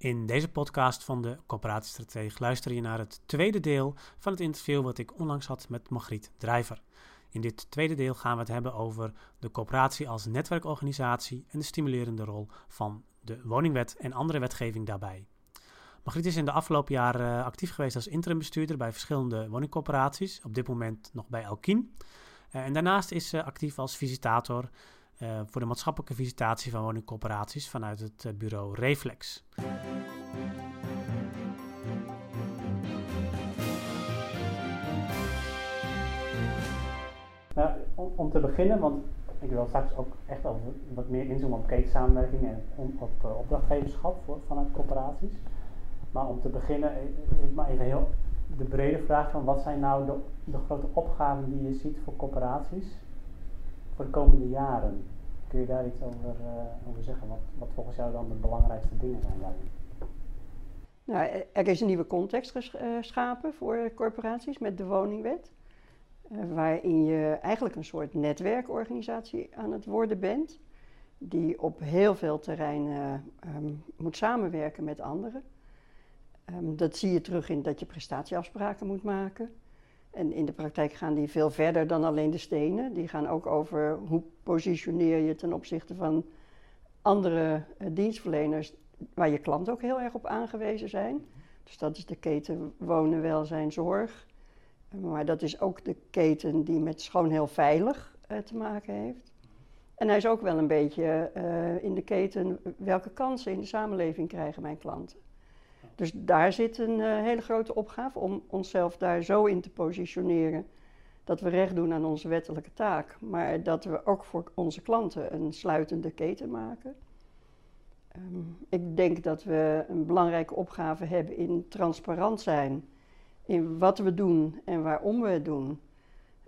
In deze podcast van de Coöperatiestrategie luister je naar het tweede deel van het interview wat ik onlangs had met Margriet Drijver. In dit tweede deel gaan we het hebben over de coöperatie als netwerkorganisatie en de stimulerende rol van de woningwet en andere wetgeving daarbij. Margriet is in de afgelopen jaren eh, actief geweest als interimbestuurder bij verschillende woningcoöperaties, op dit moment nog bij Elkien. Uh, en daarnaast is ze actief als visitator uh, voor de maatschappelijke visitatie van woningcoöperaties vanuit het bureau Reflex. Om, te beginnen, want ik wil straks ook echt al wat meer inzoomen op ketensamenwerking en op uh, opdrachtgeverschap voor, vanuit corporaties. Maar om te beginnen, ik maar even heel de brede vraag van wat zijn nou de, de grote opgaven die je ziet voor corporaties voor de komende jaren? Kun je daar iets over, over zeggen? Wat, wat volgens jou dan de belangrijkste dingen zijn daarin? Nou, er is een nieuwe context geschapen voor corporaties met de woningwet. Uh, waarin je eigenlijk een soort netwerkorganisatie aan het worden bent. Die op heel veel terreinen um, moet samenwerken met anderen. Um, dat zie je terug in dat je prestatieafspraken moet maken. En in de praktijk gaan die veel verder dan alleen de stenen. Die gaan ook over hoe positioneer je ten opzichte van andere uh, dienstverleners waar je klanten ook heel erg op aangewezen zijn. Dus dat is de keten wonen, welzijn, zorg. Maar dat is ook de keten die met schoon heel veilig uh, te maken heeft. En hij is ook wel een beetje uh, in de keten welke kansen in de samenleving krijgen mijn klanten. Dus daar zit een uh, hele grote opgave om onszelf daar zo in te positioneren dat we recht doen aan onze wettelijke taak, maar dat we ook voor onze klanten een sluitende keten maken. Um, ik denk dat we een belangrijke opgave hebben in transparant zijn in wat we doen en waarom we het doen.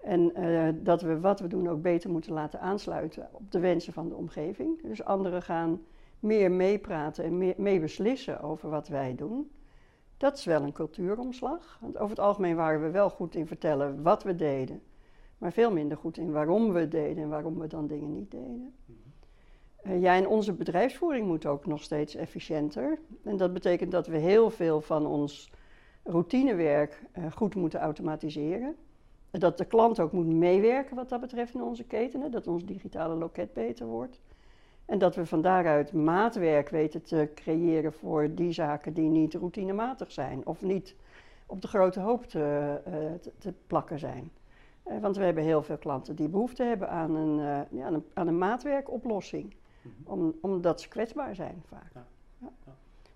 En uh, dat we wat we doen ook beter moeten laten aansluiten op de wensen van de omgeving. Dus anderen gaan meer meepraten en meer mee beslissen over wat wij doen. Dat is wel een cultuuromslag. Want over het algemeen waren we wel goed in vertellen wat we deden, maar veel minder goed in waarom we het deden en waarom we dan dingen niet deden. Uh, ja, en onze bedrijfsvoering moet ook nog steeds efficiënter. En dat betekent dat we heel veel van ons routinewerk uh, goed moeten automatiseren. Dat de klant ook moet meewerken wat dat betreft in onze ketenen, dat ons digitale loket beter wordt. En dat we van daaruit maatwerk weten te creëren voor die zaken die niet routinematig zijn of niet op de grote hoop te, uh, te, te plakken zijn. Uh, want we hebben heel veel klanten die behoefte hebben aan een, ja, aan een, aan een maatwerkoplossing, mm -hmm. om, omdat ze kwetsbaar zijn vaak. Ja. Ja.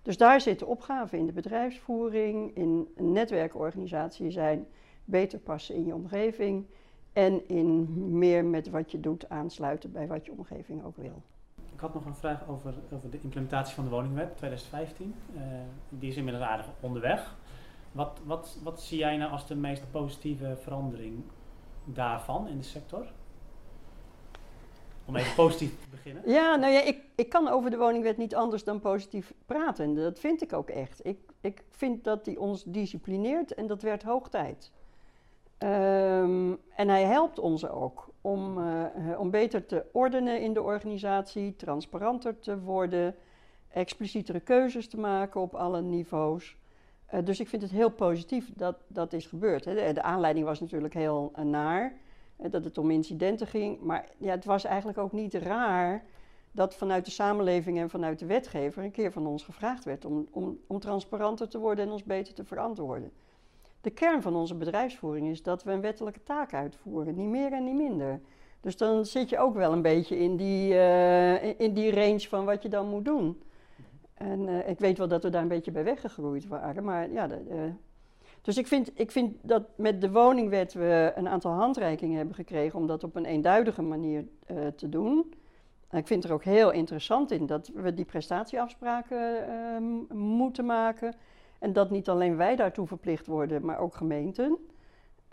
Dus daar zit de opgave in de bedrijfsvoering, in een netwerkorganisatie zijn, beter passen in je omgeving en in meer met wat je doet aansluiten bij wat je omgeving ook wil. Ik had nog een vraag over, over de implementatie van de woningwet 2015. Uh, die is inmiddels aardig onderweg. Wat, wat, wat zie jij nou als de meest positieve verandering daarvan in de sector? Om even positief te beginnen. Ja, nou ja, ik, ik kan over de woningwet niet anders dan positief praten. Dat vind ik ook echt. Ik, ik vind dat die ons disciplineert en dat werd hoog tijd. Um, en hij helpt ons ook om, uh, om beter te ordenen in de organisatie, transparanter te worden, explicietere keuzes te maken op alle niveaus. Uh, dus ik vind het heel positief dat dat is gebeurd. Hè. De, de, aanleiding was natuurlijk heel uh, naar, dat het om incidenten ging. Maar ja, het was eigenlijk ook niet raar dat vanuit de samenleving en vanuit de wetgever een keer van ons gevraagd werd om, om, om transparanter te worden en ons beter te verantwoorden. De kern van onze bedrijfsvoering is dat we een wettelijke taak uitvoeren, niet meer en niet minder. Dus dan zit je ook wel een beetje in die, uh, in die range van wat je dan moet doen. En uh, ik weet wel dat we daar een beetje bij weggegroeid waren, maar ja. De, uh, dus ik vind, ik vind dat met de woningwet we een aantal handreikingen hebben gekregen om dat op een eenduidige manier te doen. En ik vind er ook heel interessant in dat we die prestatieafspraken ehm, moeten maken. En dat niet alleen wij daartoe verplicht worden, maar ook gemeenten.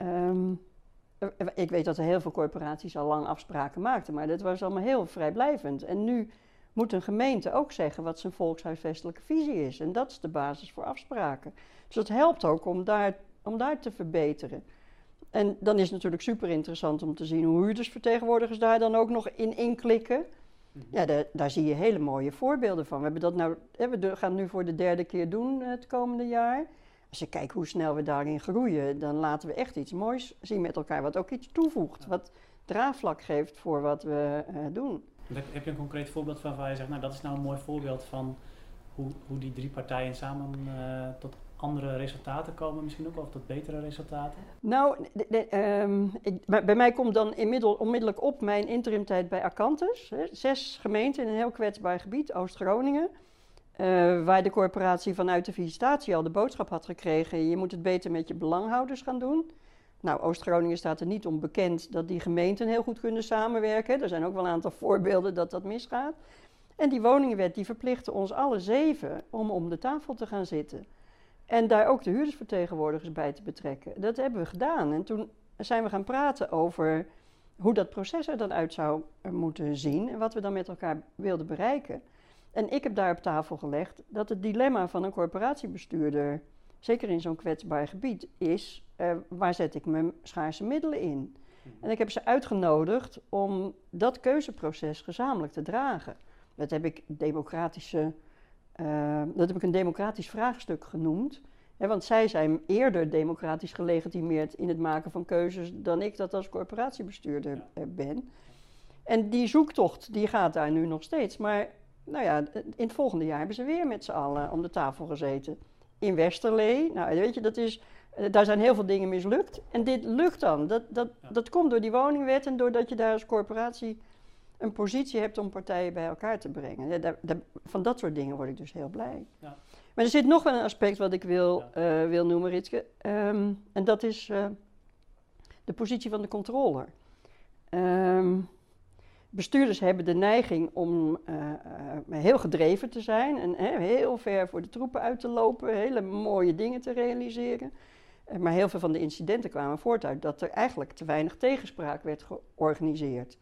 Um, ik weet dat er heel veel corporaties al lang afspraken maakten, maar dat was allemaal heel vrijblijvend. En nu moet een gemeente ook zeggen wat zijn volkshuisvestelijke visie is. En dat is de basis voor afspraken. Dus dat helpt ook om daar, om daar te verbeteren. En dan is het natuurlijk super interessant om te zien hoe huurdersvertegenwoordigers daar dan ook nog in inklikken. Mhm. Ja, daar, daar zie je hele mooie voorbeelden van. We, hebben dat nou, we gaan het nu voor de derde keer doen het komende jaar. Als je kijkt hoe snel we daarin groeien, dan laten we echt iets moois zien met elkaar. Wat ook iets toevoegt, wat draagvlak geeft voor wat we uh, doen. Heb je een concreet voorbeeld van waar je zegt, nou dat is nou een mooi voorbeeld van hoe, hoe die drie partijen samen uh, tot andere resultaten komen, misschien ook, of tot betere resultaten? Nou, ehm, bij mij komt dan onmiddellijk op mijn interimtijd bij Acantus. Hè, zes gemeenten in een heel kwetsbaar gebied, Oost-Groningen. Uh, waar de corporatie vanuit de visitatie al de boodschap had gekregen: je moet het beter met je belanghouders gaan doen. Nou, Oost-Groningen staat er niet om bekend dat die gemeenten heel goed kunnen samenwerken. Er zijn ook wel een aantal voorbeelden dat dat misgaat. En die woningenwet die verplichtte ons alle zeven om om de tafel te gaan zitten. En daar ook de huurdersvertegenwoordigers bij te betrekken. Dat hebben we gedaan. En toen zijn we gaan praten over hoe dat proces er dan uit zou moeten zien en wat we dan met elkaar wilden bereiken. En ik heb daar op tafel gelegd dat het dilemma van een corporatiebestuurder, zeker in zo'n kwetsbaar gebied, is: uh, waar zet ik mijn schaarse middelen in? En ik heb ze uitgenodigd om dat keuzeproces gezamenlijk te dragen. Dat heb ik democratische uh, dat heb ik een democratisch vraagstuk genoemd. Hè, want zij zijn eerder democratisch gelegitimeerd in het maken van keuzes dan ik dat als corporatiebestuurder eh, ben. En die zoektocht die gaat daar nu nog steeds. Maar nou ja, in het volgende jaar hebben ze weer met z'n allen om de tafel gezeten. In Westerlee. Nou, weet je, dat is, eh, daar zijn heel veel dingen mislukt. En dit lukt dan. Dat, dat, dat komt door die woningwet en doordat je daar als corporatie een positie hebt om partijen bij elkaar te brengen. Ja, van dat soort dingen word ik dus heel blij. Ja. Maar er zit nog wel een aspect wat ik wil, uh, wil noemen, Ritske. Um, en dat is uh, de positie van de controller. Um, bestuurders hebben de neiging om uh, heel gedreven te zijn en heel ver voor de troepen uit te lopen, hele mooie dingen te realiseren. maar heel veel van de incidenten kwamen voort uit dat er eigenlijk te weinig tegenspraak werd georganiseerd.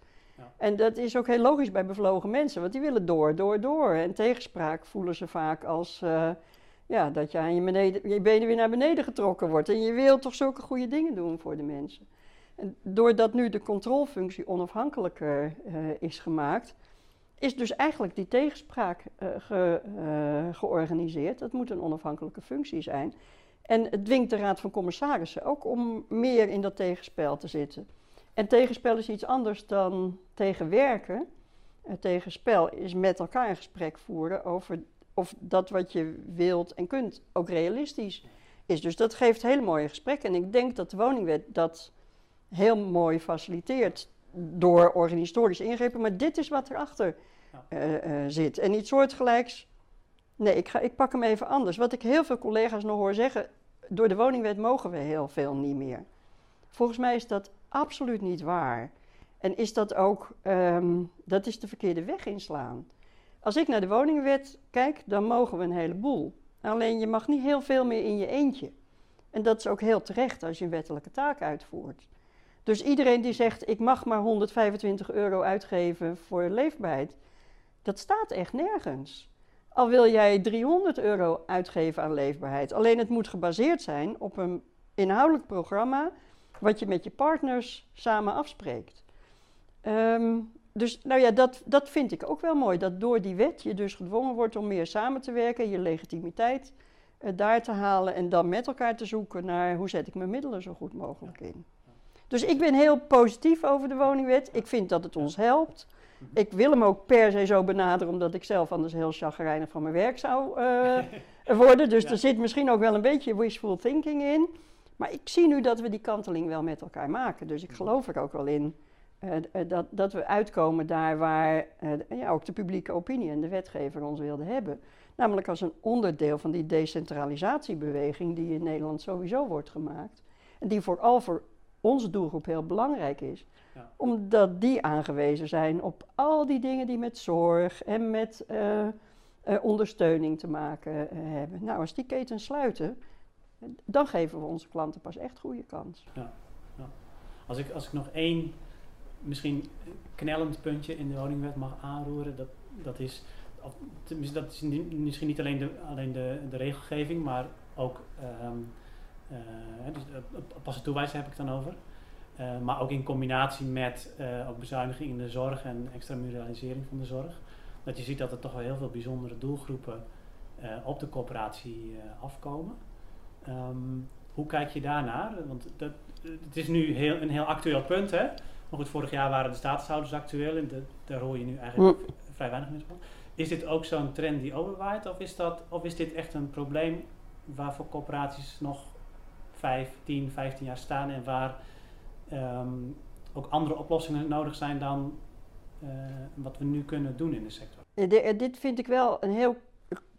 En dat is ook heel logisch bij bevlogen mensen, want die willen door, door, door. En tegenspraak voelen ze vaak als ja, dat je aan je, beneden, je benen weer naar beneden getrokken wordt. En je wil toch zulke goede dingen doen voor de mensen. Doordat nu de controlefunctie onafhankelijker uh, is gemaakt, is dus eigenlijk die tegenspraak uh, ge, georganiseerd. Dat moet een onafhankelijke functie zijn. En het dwingt de Raad van Commissarissen ook om meer in dat tegenspel te zitten. En tegenspel is iets anders dan tegenwerken. Tegenspel is met elkaar een gesprek voeren over of dat wat je wilt en kunt ook realistisch is. Dus dat geeft hele mooie gesprekken. En ik denk dat de woningwet dat heel mooi faciliteert door organisatorische ingrepen. Maar dit is wat erachter uh, uh, zit. En iets soortgelijks. Nee, ik, ga, ik pak hem even anders. Wat ik heel veel collega's nog hoor zeggen. Door de woningwet mogen we heel veel niet meer. Volgens mij is dat absoluut niet waar. En is dat ook, um, dat is de verkeerde weg inslaan. Als ik naar de woningwet kijk, dan mogen we een heleboel. Alleen je mag niet heel veel meer in je eentje. En dat is ook heel terecht als je een wettelijke taak uitvoert. Dus iedereen die zegt, ik mag maar 125 euro uitgeven voor leefbaarheid, dat staat echt nergens. Al wil jij 300 euro uitgeven aan leefbaarheid. Alleen het moet gebaseerd zijn op een inhoudelijk programma wat je met je partners samen afspreekt. Ehm, dus nou ja, dat, dat vind ik ook wel mooi. Dat door die wet je dus gedwongen wordt om meer samen te werken, je legitimiteit uh, daar te halen en dan met elkaar te zoeken naar hoe zet ik mijn middelen zo goed mogelijk in. Dus ik ben heel positief over de woningwet. Ik vind dat het ons helpt. Ik wil hem ook per se zo benaderen, omdat ik zelf anders heel chagrijnig van mijn werk zou uh, worden. Dus er zit misschien ook wel een beetje wishful thinking in. Maar ik zie nu dat we die kanteling wel met elkaar maken. Dus ik geloof er ook wel in uh, dat, dat we uitkomen daar waar uh, ja, ook de publieke opinie en de wetgever ons wilde hebben. Namelijk als een onderdeel van die decentralisatiebeweging die in Nederland sowieso wordt gemaakt. En die vooral voor onze doelgroep heel belangrijk is. Ja. Omdat die aangewezen zijn op al die dingen die met zorg en met uh, ondersteuning te maken hebben. Nou, als die ketens sluiten, dan geven we onze klanten pas echt goede kans. Ja, ja. Als, ik, als ik nog één misschien knellend puntje in de woningwet mag aanroeren, dat, dat is, dat is misschien niet alleen de, alleen de, de regelgeving, maar ook um, uh, dus, uh, pas toewijzen heb ik dan over. maar ook in combinatie met ook bezuiniging in de zorg en extramuralisering van de zorg. Dat je ziet dat er toch wel heel veel bijzondere doelgroepen op de coöperatie afkomen. Ehm, hoe kijk je daarnaar? Want dat, het is nu heel, een heel actueel punt, hè? Maar goed, vorig jaar waren de statushouders actueel en de, daar hoor je nu eigenlijk vrij weinig meer van. Is dit ook zo'n trend die overwaait of is, dat, of is dit echt een probleem waarvoor corporaties nog 5, 10, 15 jaar staan en waar ehm, ook andere oplossingen nodig zijn dan uh, wat we nu kunnen doen in de sector? De, dit vind ik wel een heel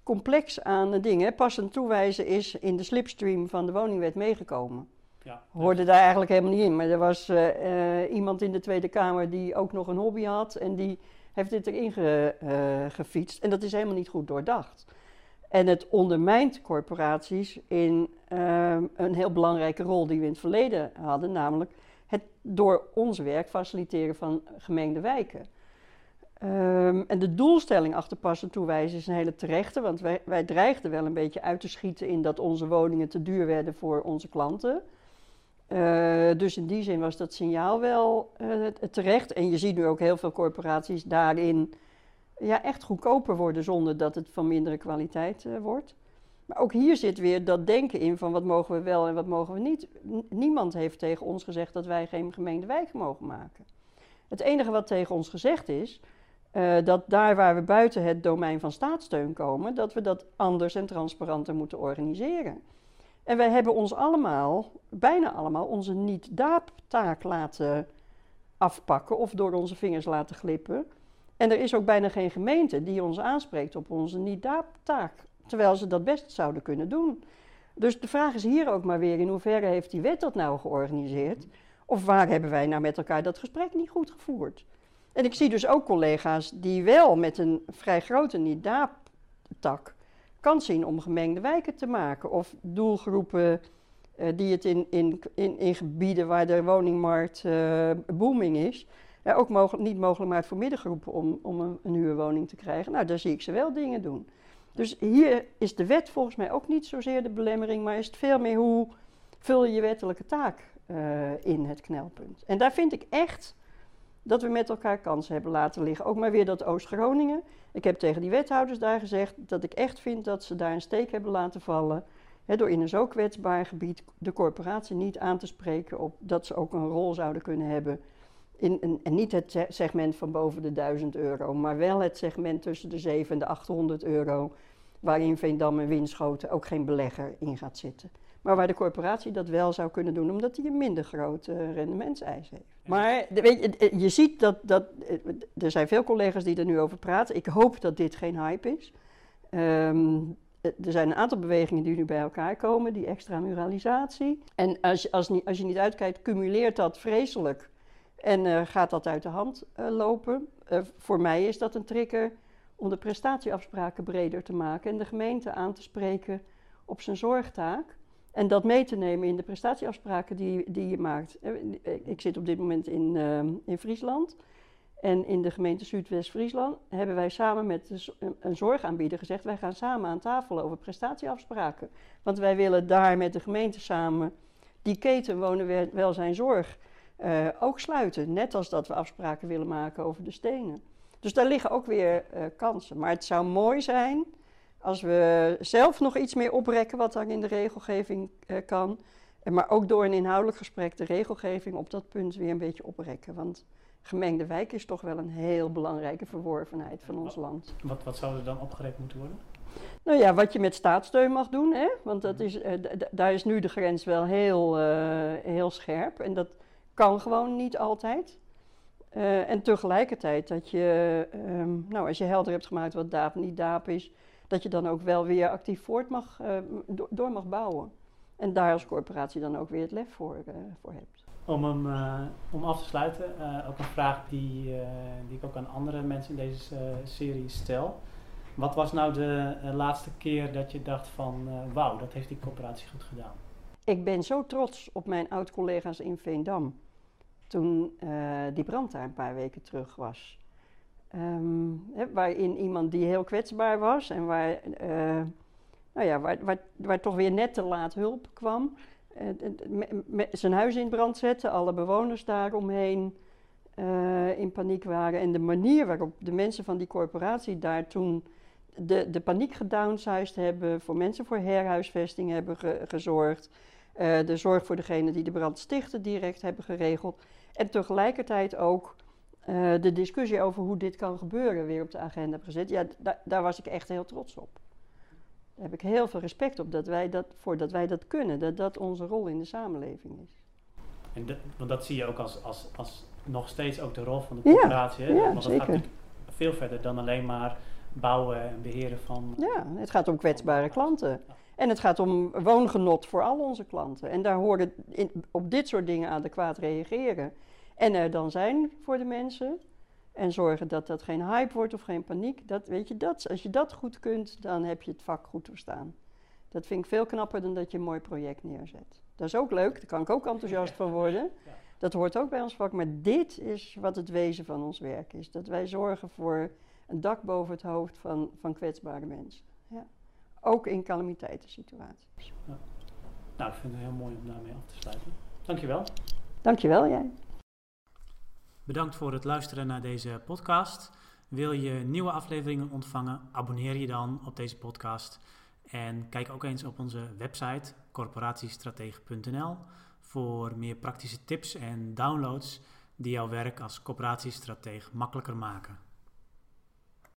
complex aan dingen. Passend toewijzen is in de slipstream van de woningwet meegekomen. Ja, Hoorde daar eigenlijk helemaal niet in. Maar er was uh, iemand in de Tweede Kamer die ook nog een hobby had. En die heeft dit erin ge, uh, gefietst. En dat is helemaal niet goed doordacht. En het ondermijnt corporaties in uh, een heel belangrijke rol die we in het verleden hadden. Namelijk het door ons werk faciliteren van gemengde wijken. Um, en de doelstelling achter pas en toewijzen is een hele terechte, want wij, wij dreigden wel een beetje uit te schieten in dat onze woningen te duur werden voor onze klanten. Uh, dus in die zin was dat signaal wel uh, terecht. En je ziet nu ook heel veel corporaties daarin ja, echt goedkoper worden zonder dat het van mindere kwaliteit uh, wordt. Maar ook hier zit weer dat denken in van wat mogen we wel en wat mogen we niet. Niemand heeft tegen ons gezegd dat wij geen gemeente wijk mogen maken. Het enige wat tegen ons gezegd is, uh, dat daar waar we buiten het domein van staatssteun komen, dat we dat anders en transparanter moeten organiseren. En wij hebben ons allemaal, bijna allemaal, onze niet-daap-taak laten afpakken of door onze vingers laten glippen. En er is ook bijna geen gemeente die ons aanspreekt op onze niet-daap-taak, terwijl ze dat best zouden kunnen doen. Dus de vraag is hier ook maar weer: in hoeverre heeft die wet dat nou georganiseerd? Of waar hebben wij nou met elkaar dat gesprek niet goed gevoerd? En ik zie dus ook collega's die wel met een vrij grote NIDAP-tak kans zien om gemengde wijken te maken. Of doelgroepen uh, die het in, in, in, in, gebieden waar de woningmarkt uh, booming is, ook mogelijk, niet mogelijk maakt voor middengroepen om, om een, huurwoning te krijgen. Nou, daar zie ik ze wel dingen doen. Dus hier is de wet volgens mij ook niet zozeer de belemmering, maar is het veel meer hoe vul je je wettelijke taak uh, in het knelpunt. En daar vind ik echt dat we met elkaar kansen hebben laten liggen. Ook maar weer dat Oost-Groningen. Ik heb tegen die wethouders daar gezegd dat ik echt vind dat ze daar een steek hebben laten vallen. door in een zo kwetsbaar gebied de corporatie niet aan te spreken op dat ze ook een rol zouden kunnen hebben. In, en niet het segment van boven de 1000 euro, maar wel het segment tussen de 7 en de 800 euro, waarin Veendam en Winschoten ook geen belegger in gaat zitten. Maar waar de corporatie dat wel zou kunnen doen, omdat die een minder groot uh, rendementseis heeft. Maar weet je, eh, je ziet dat, dat. Eh, er zijn veel collega's die er nu over praten. Ik hoop dat dit geen hype is. Um, er zijn een aantal bewegingen die nu bij elkaar komen, die extramuralisatie. En als je, als, niet, als je niet uitkijkt, cumuleert dat vreselijk en uh, gaat dat uit de hand uh, lopen. Uh, voor mij is dat een trigger om de prestatieafspraken breder te maken en de gemeente aan te spreken op zijn zorgtaak. En dat mee te nemen in de prestatieafspraken die, die je maakt. Eh, ik zit op dit moment in, in Friesland. En in de gemeente Zuidwest-Friesland hebben wij samen met een zorgaanbieder gezegd: wij gaan samen aan tafel over prestatieafspraken. Want wij willen daar met de gemeente samen die keten wonen, welzijn, zorg uh, ook sluiten. Net als dat we afspraken willen maken over de stenen. Dus daar liggen ook weer uh, kansen. Maar het zou mooi zijn als we zelf nog iets meer oprekken wat dan in de regelgeving uh, kan. Maar ook door een inhoudelijk gesprek de regelgeving op dat punt weer een beetje oprekken. Want gemengde wijk is toch wel een heel belangrijke verworvenheid van ons land. Wat, wat zou er dan opgerekt moeten worden? Nou ja, wat je met staatssteun mag doen, hè? want dat is, uh, daar is nu de grens wel heel, uh, heel scherp. En dat kan gewoon niet altijd. Uh, en tegelijkertijd dat je, um, nou, als je helder hebt gemaakt wat DAAP niet DAAP is, dat je dan ook wel weer actief voort mag, uh, door mag bouwen. En daar als corporatie dan ook weer het lef voor, uh, voor hebt. Om, hem, om af te sluiten, ook een vraag die, die ik ook aan andere mensen in deze serie stel. Wat was nou de laatste keer dat je dacht van wauw, dat heeft die corporatie goed gedaan? Ik ben zo trots op mijn oud-collega's in Veendam. Toen die brand daar een paar weken terug was. Hè, waarin iemand die heel kwetsbaar was en waar, uh, nou ja, waar, waar, waar, toch weer net te laat hulp kwam, zijn huis in brand zette, alle bewoners daaromheen in paniek waren. En de manier waarop de mensen van die corporatie daar toen de, de paniek gedownsized hebben, voor mensen voor herhuisvesting hebben gezorgd, uh, de zorg voor degene die de brand stichten direct hebben geregeld. En tegelijkertijd ook uh, de discussie over hoe dit kan gebeuren weer op de agenda gezet. Ja, daar was ik echt heel trots op. Daar heb ik heel veel respect op dat wij dat, voor dat wij dat kunnen, dat dat onze rol in de samenleving is. En want dat zie je ook als, als, als nog steeds ook de rol van de coöperatie. Ja, ja want dat gaat veel verder dan alleen maar bouwen en beheren van. Ja, het gaat om kwetsbare klanten. En het gaat om woongenot voor al onze klanten. En daar horen in, op dit soort dingen adequaat reageren. En er dan zijn voor de mensen. En zorgen dat dat geen hype wordt of geen paniek. Dat, weet je, dat, als je dat goed kunt, dan heb je het vak goed verstaan. Dat vind ik veel knapper dan dat je een mooi project neerzet. Dat is ook leuk, daar kan ik ook enthousiast van worden. Dat hoort ook bij ons vak. Maar dit is wat het wezen van ons werk is. Dat wij zorgen voor een dak boven het hoofd van, van kwetsbare mensen. Ja. Ook in calamiteitensituaties. Ja. Nou, ik vind het heel mooi om daarmee af te sluiten. Dankjewel. Dankjewel, jij. Bedankt voor het luisteren naar deze podcast. Wil je nieuwe afleveringen ontvangen? Abonneer je dan op deze podcast. En kijk ook eens op onze website corporatiestratege.nl voor meer praktische tips en downloads die jouw werk als coöperatiestratege makkelijker maken.